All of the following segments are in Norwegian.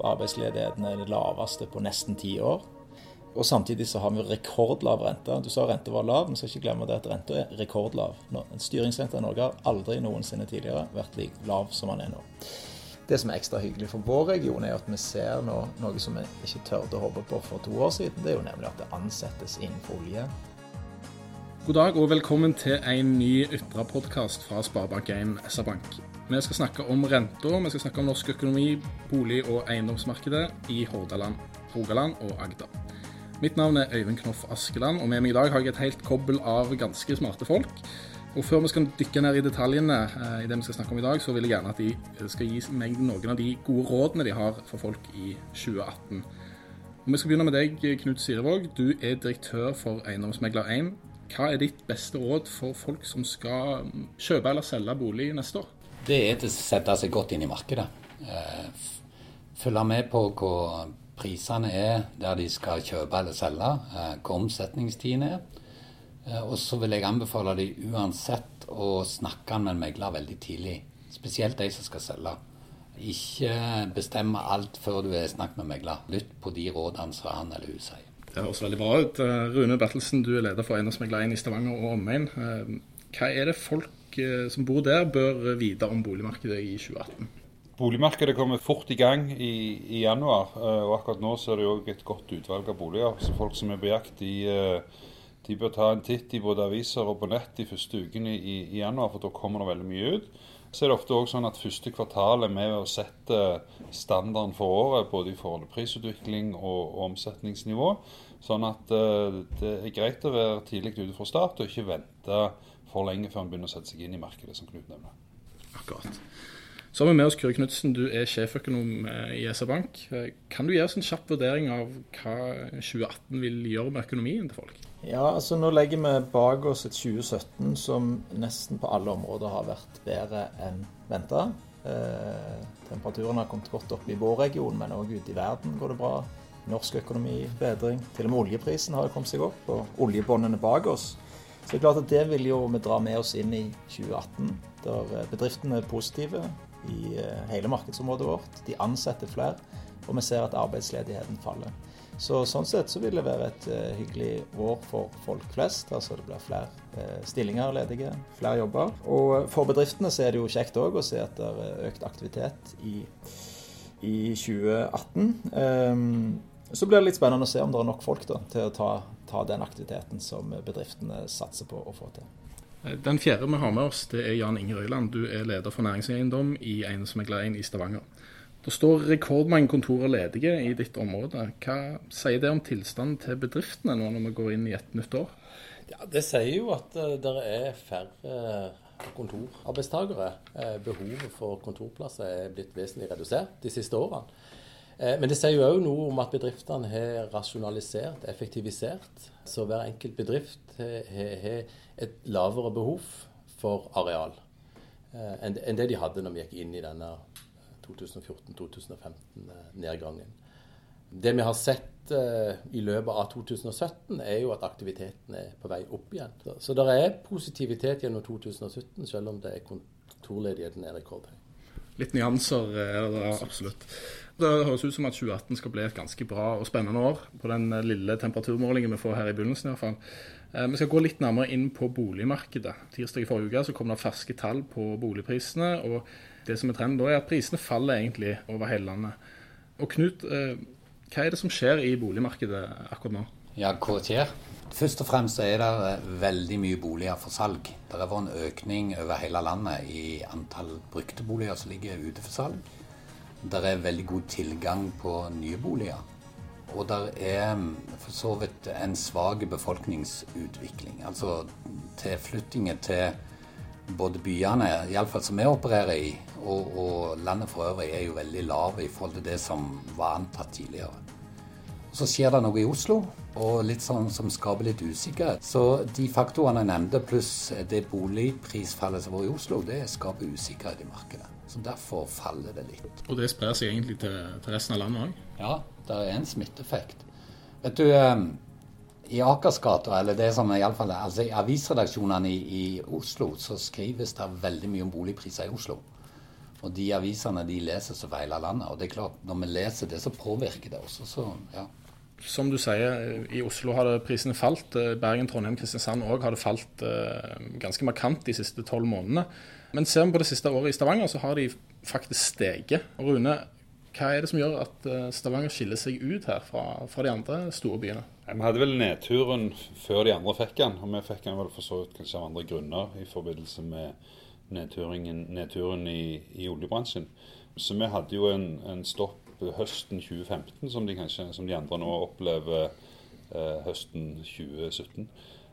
Arbeidsledigheten er det laveste på nesten ti år. Og samtidig så har vi rekordlav rente. Du sa renta var lav, men skal ikke glemme det at renta er rekordlav. Styringsrenta i Norge har aldri noensinne tidligere vært like lav som den er nå. Det som er ekstra hyggelig for vår region, er at vi ser nå noe som vi ikke tørde å håpe på for to år siden. Det er jo nemlig at det ansettes innenfor olje. God dag og velkommen til en ny Ytra-podkast fra Sparebank1 SR-Bank. Vi skal snakke om renta, vi skal snakke om norsk økonomi, bolig- og eiendomsmarkedet i Hordaland, Rogaland og Agder. Mitt navn er Øyvind Knoff Askeland, og med meg i dag har jeg et helt kobbel av ganske smarte folk. Og Før vi skal dykke ned i detaljene eh, i det vi skal snakke om i dag, så vil jeg gjerne at de skal gi meg noen av de gode rådene de har for folk i 2018. Og Vi skal begynne med deg, Knut Sirevåg. Du er direktør for Eiendomsmegler1. Hva er ditt beste råd for folk som skal kjøpe eller selge bolig neste år? Det er til å sette seg godt inn i markedet. Eh, følge med på hva prisene er der de skal kjøpe eller selge, eh, hva omsetningstiden er. Eh, og så vil jeg anbefale de uansett å snakke med en megler veldig tidlig. Spesielt de som skal selge. Ikke bestemme alt før du har snakket med megler. Lytt på de rådene som han eller hun sier. Det høres veldig bra ut. Rune Bertelsen, du er leder for Eiendomsmegler 1 i Stavanger og omegn. Hva er det folk som bor der bør vite om boligmarkedet i 2018? Boligmarkedet kommer fort i gang i, i januar, og akkurat nå så er det òg et godt utvalg av boliger. Så folk som er på jakt, de, de, bør ta en titt i både aviser og på nett de første ukene i, i januar, for da kommer det veldig mye ut. Så er det ofte også sånn at første kvartal er med å sette standarden for året, både i forhold til prisutvikling og, omsetningsnivå. Sånn at uh, det er greit å være tidlig ute fra start, og ikke vente for lenge før en begynner å sette seg inn i markedet, som Knut nevner. Akkurat. Så har vi med oss Kyrre Knutsen, du er sjeføkonom i SR-Bank. Kan du gi oss en kjapp vurdering av hva 2018 vil gjøre med økonomien til folk? Ja, altså Nå legger vi bak oss et 2017 som nesten på alle områder har vært bedre enn venta. Eh, temperaturen har kommet godt opp i vår region, men òg ute i verden går det bra. Norsk økonomi bedring. Til og med oljeprisen har kommet seg opp, og oljebåndene bak oss. Så det er klart at det vil jo vi dra med oss inn i 2018. Der bedriftene er positive i hele markedsområdet vårt. De ansetter flere, og vi ser at arbeidsledigheten faller. Så Sånn sett så vil det være et uh, hyggelig år for folk flest. altså Det blir flere uh, stillinger ledige, flere jobber. Og for bedriftene så er det jo kjekt òg å se at det er økt aktivitet i, i 2018. Um, så blir det litt spennende å se om det er nok folk da, til å ta, ta den aktiviteten som bedriftene satser på å få til. Den fjerde vi har med oss, det er Jan Inge Røyland. Du er leder for næringseiendom i Eiendomsmegler 1 i Stavanger. Det står rekordmange kontorer ledige i ditt område. Hva sier det om tilstanden til bedriftene nå når vi går inn i et nytt år? Ja, Det sier jo at uh, det er færre kontorarbeidstakere. Uh, behovet for kontorplasser er blitt vesentlig redusert de siste årene. Men det sier jo òg noe om at bedriftene har rasjonalisert, effektivisert. Så hver enkelt bedrift har et lavere behov for areal enn det de hadde når vi gikk inn i denne 2014-2015-nedgangen. Det vi har sett uh, i løpet av 2017, er jo at aktiviteten er på vei opp igjen. Så, det er positivitet gjennom 2017, selv om det er kontorledigheten er rekordhøy. Litt nyanser er det absolutt. Det høres ut som at 2018 skal bli et ganske bra og spennende år på den lille temperaturmålingen vi får her i begynnelsen. i hvert fall. Vi skal gå litt nærmere inn på boligmarkedet. Tirsdag i forrige uke så kom det ferske tall på boligprisene. og det som er trenden da, er at prisene faller egentlig over hele landet. Og Knut, hva er det som skjer i boligmarkedet akkurat nå? Ja, hva skjer? Først og fremst er det veldig mye boliger for salg. Det har vært en økning over hele landet i antall brukte boliger som ligger ute for salg. Det er veldig god tilgang på nye boliger. Og det er for så vidt en svak befolkningsutvikling. Altså tilflyttinger til både byene, iallfall som vi opererer i, og, og, landet for øvrig, er jo veldig lave i forhold til det som var antatt tidligere. Så skjer det noe i Oslo, og litt sånn som skaper litt usikkerhet. Så de faktorene jeg nevnte, pluss det boligprisfallet som var i Oslo, det skaper usikkerhet i markedet. Så derfor faller det litt. Og det sprer seg egentlig til, til resten av landet òg? Ja, det er en smitteeffekt. Vet du, i Akersgata, eller det som iallfall altså i avisredaksjonene i, i Oslo, så skrives det veldig mye om boligpriser i Oslo. Og de avisene de leser over hele landet. Og det er klart, når vi leser det, så påvirker det også. Så ja. Som du sier, i Oslo har prisene falt. Bergen, Trondheim, Kristiansand òg har det falt eh, ganske markant de siste tolv månedene. Men ser vi på det siste året i Stavanger, så har de faktisk steget. Rune, hva er det som gjør at eh, Stavanger skiller seg ut her fra, fra de andre store byene? Vi hadde vel nedturen før de andre fikk den, og vi fikk den vel for så vidt kanskje av andre grunner i forbindelse med nedturen i, i, oljebransjen. Så vi hadde jo en, en, stopp høsten 2015, som de, kanskje, som de andre nå opplever eh, høsten 2017.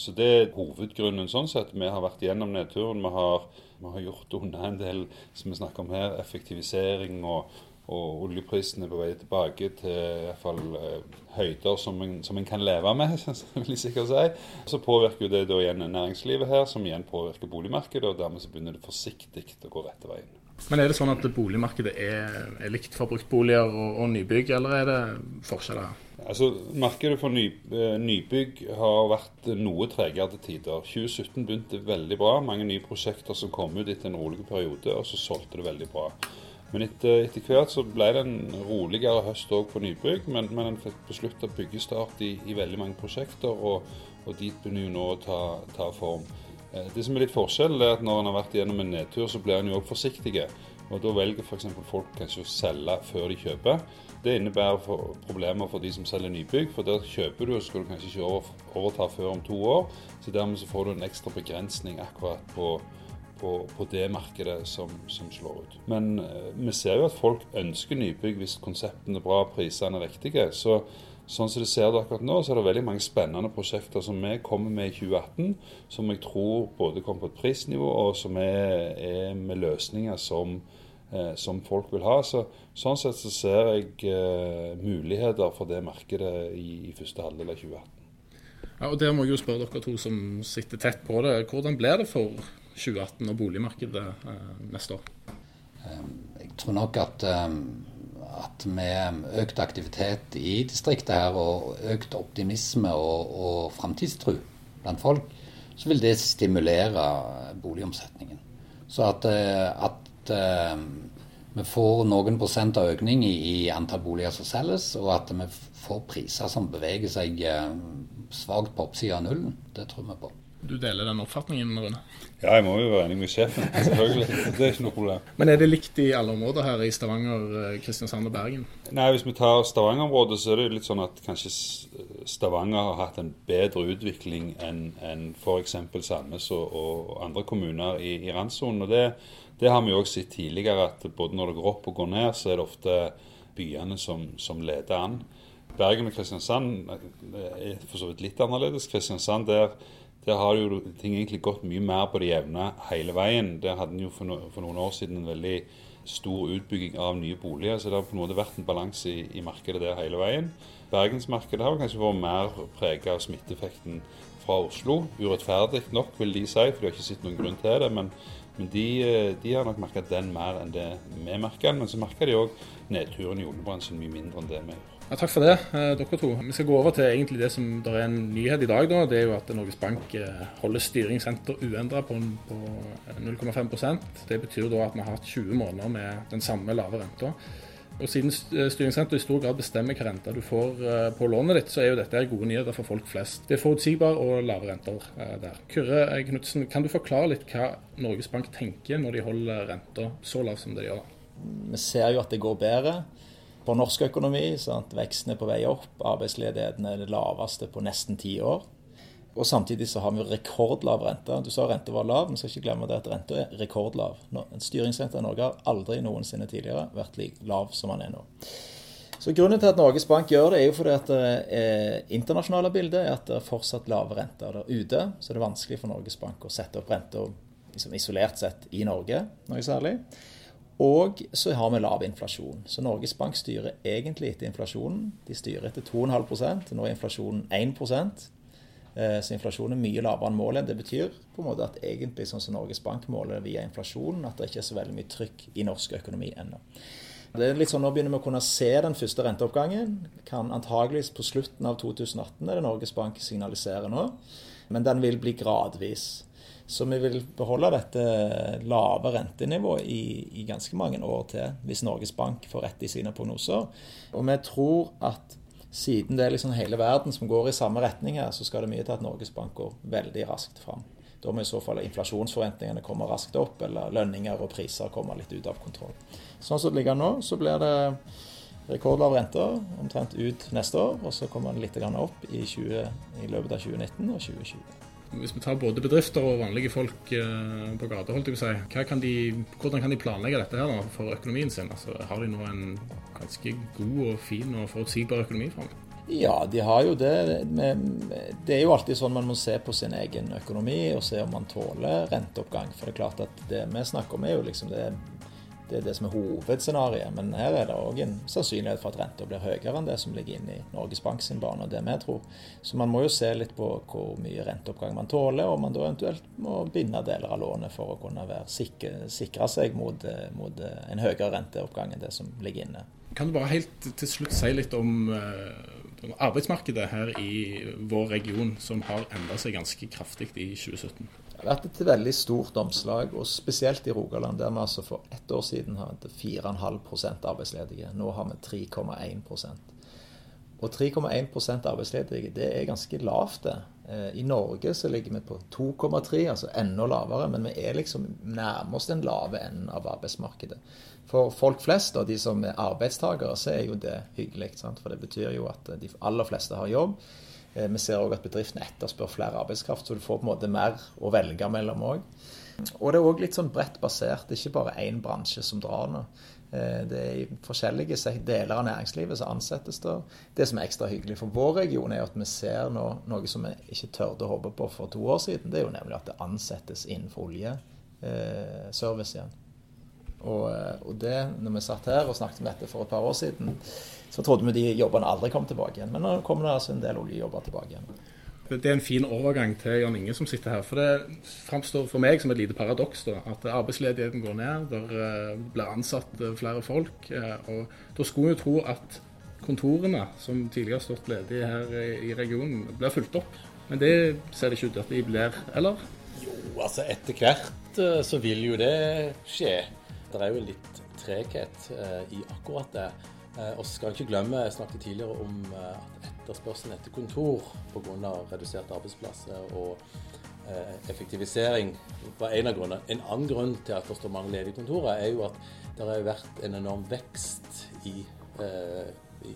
Så det er hovedgrunnen sånn sett. Vi har vært gjennom nedturen. Vi har, vi har gjort unna en del som vi snakker om her, effektivisering og og oljeprisen er på vei tilbake til i hvert fall eh, høyder som en, som en, kan leve med, vil jeg sikkert si. Så påvirker jo det da igjen næringslivet her, som igjen påvirker boligmarkedet. og Dermed så begynner det forsiktig å gå rette veien. Men er det sånn at boligmarkedet er, er likt for bruktboliger og, og, nybygg, eller er det forskjeller? Altså, Markedet for ny, eh, nybygg har vært noe tregere til tider. 2017 begynte veldig bra. Mange nye prosjekter som kom ut etter en rolig periode, og så solgte det veldig bra. Men etter, etter, hvert så ble det en roligere høst òg på nybygg. Men, men en fikk beslutta byggestart i, i, veldig mange prosjekter, og, og dit begynner jo nå å ta, ta, form. Eh, det som er litt forskjellen, er at når en har vært gjennom en nedtur, så blir en jo òg forsiktig. Og Da velger f.eks. folk kanskje å selge før de kjøper. Det innebærer for problemer for de som selger nybygg, for der kjøper du og skal du kanskje ikke overta før om to år. Så dermed så får du en ekstra begrensning akkurat på på, på det markedet som, som, slår ut. Men eh, vi ser jo at folk ønsker nybygg hvis konseptene er bra, prisene er riktige. Så, sånn som det ser det akkurat nå, så er det veldig mange spennende prosjekter som vi kommer med i 2018, som jeg tror både kommer på et prisnivå, og som er, er med løsninger som, eh, som folk vil ha. Så, sånn sett så ser jeg uh, muligheter for det markedet i, i første halvdel av 2018. Ja, og Der må jeg jo spørre dere to som sitter tett på det. Hvordan blir det for 2018 og boligmarkedet eh, neste år? Ehm, jeg tror nok at, ehm, at med økt aktivitet i distriktet her, og økt optimisme og, og framtidstro blant folk, så vil det stimulere boligomsetningen. Så at, eh, at ehm, vi får noen prosent av økning i, i, antall boliger som selges, og at vi får priser som beveger seg svakt på oppsida av nullen, det tror vi på. Du deler den oppfatningen, Rune? Ja, jeg må jo være enig med sjefen. Selvfølgelig. Det er ikke noe problem. Men er det likt i alle områder her i Stavanger, eh, Kristiansand og Bergen? Nei, hvis vi tar Stavanger-området, så er det litt sånn at kanskje Stavanger har hatt en bedre utvikling enn en f.eks. Sandnes og, og, andre kommuner i, i randsonen. Og det, det, har vi også sett tidligere, at både når det går opp og går ned, så er det ofte byene som, som leder an. Bergen og Kristiansand er for så vidt litt annerledes. Kristiansand der der har jo ting egentlig gått mye mer på det jevne hele veien. Der hadde en jo for, no, for, noen år siden en veldig stor utbygging av nye boliger, så det har på en måte vært en balanse i, i, markedet der hele veien. Bergensmarkedet har kanskje vært mer preget av smitteeffekten fra Oslo. Urettferdig nok, vil de si, for de har ikke sett noen grunn til det. Men, men de, eh, de, har nok merka den mer enn det vi merker. Men så merker de òg nedturen i oljebransjen mye mindre enn det vi gjør. Ja, takk for det, eh, dere to. Vi skal gå over til egentlig det som der er en nyhet i dag. Da. Det er jo at Norges Bank eh, holder styringsrenter uendra på, på 0,5% Det betyr da at vi har hatt 20 måneder med den samme lave renta. Og Siden eh, styringsrenta i stor grad bestemmer hva renta du får på lånet ditt, så er jo dette gode nyheter for folk flest. Det er forutsigbare og lave renter der. Kyrre Knutsen, kan du forklare litt hva Norges Bank tenker når de holder renta så lav som de gjør? Vi ser jo at det går bedre på norsk økonomi. Sant? Veksten er på vei opp, arbeidsledigheten er det laveste på nesten ti år. Og Samtidig så har vi rekordlav rente. Du sa renta var lav, men skal ikke glemme det at renta er rekordlav. Styringsrenta i Norge har aldri noensinne tidligere vært like lav som den er nå. Så Grunnen til at Norges Bank gjør det, er jo fordi at det er internasjonale bildet er at det er fortsatt lave renter der ute. Så det er vanskelig for Norges Bank å sette opp renta liksom isolert sett i Norge, noe særlig. Og så har vi lav inflasjon. Så Norges Bank styrer egentlig etter inflasjonen. De styrer etter 2,5 Nå er inflasjonen 1 eh, Så inflasjonen er mye lavere enn målet. Det betyr på en måte at egentlig sånn som Norges Bank måler via inflasjonen, at det ikke er så veldig mye trykk i norsk økonomi ennå. Det er litt sånn, Nå begynner vi å kunne se den første renteoppgangen. Kan antageligvis på slutten av 2018, er det Norges Bank signaliserer nå. Men den vil bli gradvis. Så vi vil beholde dette lave rentenivået i, i ganske mange år til, hvis Norges Bank får rett i sine prognoser. Og vi tror at siden det er liksom hele verden som går i samme retning her, så skal det mye til at Norges Bank går veldig raskt fram. Da må i så fall inflasjonsforventningene komme raskt opp, eller lønninger og priser komme litt ut av kontroll. Sånn som det ligger nå, så blir det rekordlav rente omtrent ut neste år, og så kommer den litt opp i, 20, i, løpet av 2019 og 2020. Hvis vi tar både bedrifter og vanlige folk eh, på gata, holdt jeg på å si, kan de, hvordan kan de planlegge dette her da, for økonomien sin? Altså, har de nå en ganske god og fin og forutsigbar økonomi for meg? Ja, de har jo det. Det er jo alltid sånn man må se på sin egen økonomi og se om man tåler renteoppgang. For det er klart at det vi snakker om er jo liksom det det er det som er hovedscenarioet. Men her er det òg en sannsynlighet for at renta blir høyere enn det som ligger inne i Norges Bank sin bane, og det vi tror. Så man må jo se litt på hvor mye renteoppgang man tåler, og man da eventuelt må binde deler av lånet for å kunne være sikre, sikre seg mot, mot, en høyere renteoppgang enn det som ligger inne. Kan du bare helt til slutt si litt om uh arbeidsmarkedet her i vår region som har endra seg ganske kraftig i 2017? Det har vært et veldig stort omslag, og spesielt i Rogaland, der vi altså for ett år siden hadde 4,5% arbeidsledige. Nå har vi 3,1% Og 3,1% arbeidsledige, det er ganske lavt, det. Eh, I Norge så ligger vi på 2,3, altså enda lavere, men vi er liksom nærmest den lave enden av arbeidsmarkedet. For folk flest, og de som er arbeidstakere, så er jo det hyggelig. Sant? For det betyr jo at de aller fleste har jobb. Eh, vi ser òg at bedriftene etterspør flere arbeidskraft, så du får på en måte mer å velge mellom òg. Og det er òg litt sånn bredt basert. Det er ikke bare én bransje som drar nå. Eh, det er I forskjellige deler av næringslivet som ansettes det. Det som er ekstra hyggelig for vår region, er at vi ser nå, noe som vi ikke tørde å håpe på for to år siden. Det er jo nemlig at det ansettes innenfor oljeservice igjen. Og, eh, og, det, når vi satt her og snakket om dette for et par år siden, så trodde vi de jobbene aldri kom tilbake igjen. Men nå kommer det altså en del oljejobber tilbake igjen. Det er en fin overgang til Jan Inge som sitter her. For det framstår for meg som et lite paradoks da, at arbeidsledigheten går ned, der eh, blir ansatt eh, flere folk. Og da skulle vi jo tro at kontorene som tidligere har stått ledige her i regionen, blir fulgt opp. Men det ser det ikke ut til at de blir, eller? Jo, altså etter hvert så vil jo det skje. Det er jo litt treghet eh, i akkurat det. Eh, og så skal en ikke glemme, jeg snakket tidligere om eh, at etterspørselen etter kontor pga. reduserte arbeidsplasser og effektivisering var en av grunnene. En annen grunn til at det står mange ledige kontorer, er jo at det har vært en enorm vekst i,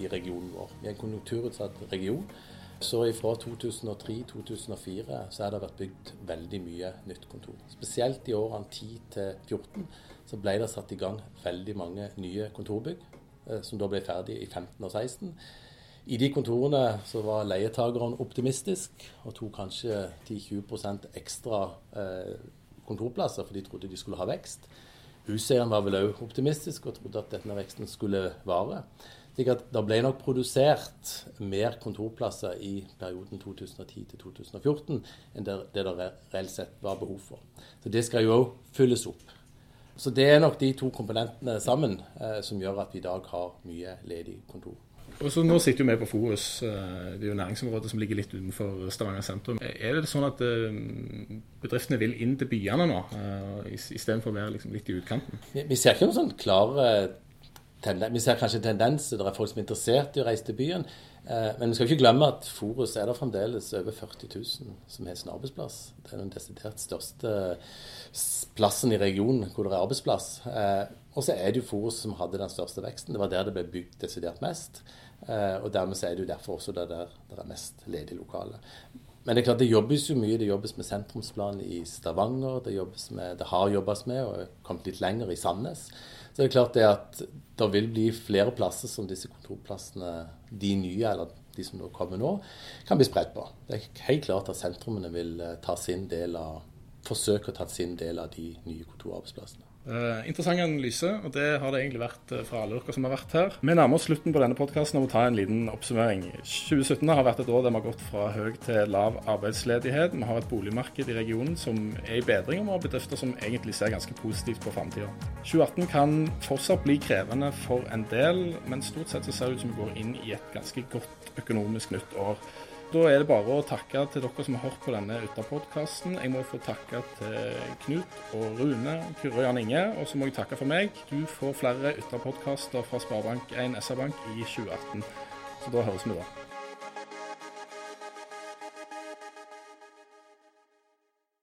i regionen vår. Vi er en konjunkturutsatt region. Så fra 2003-2004 så har det vært bygd veldig mye nytt kontor. Spesielt i årene 10 14 så ble det satt i gang veldig mange nye kontorbygg, eh, som da ble ferdig i 15 og 16. I de kontorene så var leietakerne optimistisk og tok kanskje 10-20% ekstra eh, kontorplasser, for de trodde de skulle ha vekst. Huseieren var vel òg optimistisk og trodde at denne veksten skulle vare. Slik at det ble nok produsert mer kontorplasser i perioden 2010 til 2014 enn det det reelt sett var behov for. Så det skal jo òg fylles opp. Så det er nok de to komponentene sammen eh, som gjør at vi i dag har mye ledig kontor. Og så Nå sitter jo vi på Forus, eh, det er jo næringsområdet som ligger litt utenfor Stavanger sentrum. Er det sånn at eh, bedriftene vil inn til byene nå, eh, istedenfor å være liksom litt i utkanten? Vi, ser ikke noen sånn tendenser. Vi ser kanskje tendenser. Det er folk som er interessert i å reise til byen. Men vi skal ikke glemme at Forus er det fremdeles over 40 000 som har sin arbeidsplass. Det er den desidert største plassen i regionen hvor det er arbeidsplass. Eh, og så er det jo Forus som hadde den største veksten. Det var der det ble bygd desidert mest. Eh, og dermed er det jo derfor også det der det er mest ledige lokaler. Men det er klart det jobbes jo mye. Det jobbes med sentrumsplan i Stavanger. Det, med, det har jobbes med og kommet litt lenger i Sandnes. Så det er klart det at det vil bli flere plasser som disse kontorplassene, de nye eller de som nå kommer nå, kan bli spredt på. Det er helt klart at sentrumene vil eh, ta sin del av forsøke å ta sin del av de nye kontorarbeidsplassene. Uh, interessant analyse, og det har det egentlig vært uh, fra alle dere som har vært her. Vi nærmer oss slutten på denne podkasten og må ta en liten oppsummering. 2017 har vært et år der vi har gått fra høy til lav arbeidsledighet. Vi har et boligmarked i regionen som er i bedring, og vi har bedrifter som egentlig ser ganske positivt på framtida. 2018 kan fortsatt bli krevende for en del, men stort sett så ser det ut som vi går inn i et ganske godt økonomisk nytt år. Da er det bare å takke til dere som har hørt på denne Ytra-podkasten. Jeg må få takke til Knut og Rune, Kyrre og Jan Inge. Og så må jeg takke for meg. Du får flere Ytra-podkaster fra Sparebank1 SR-Bank i 2018. Så da høres vi da.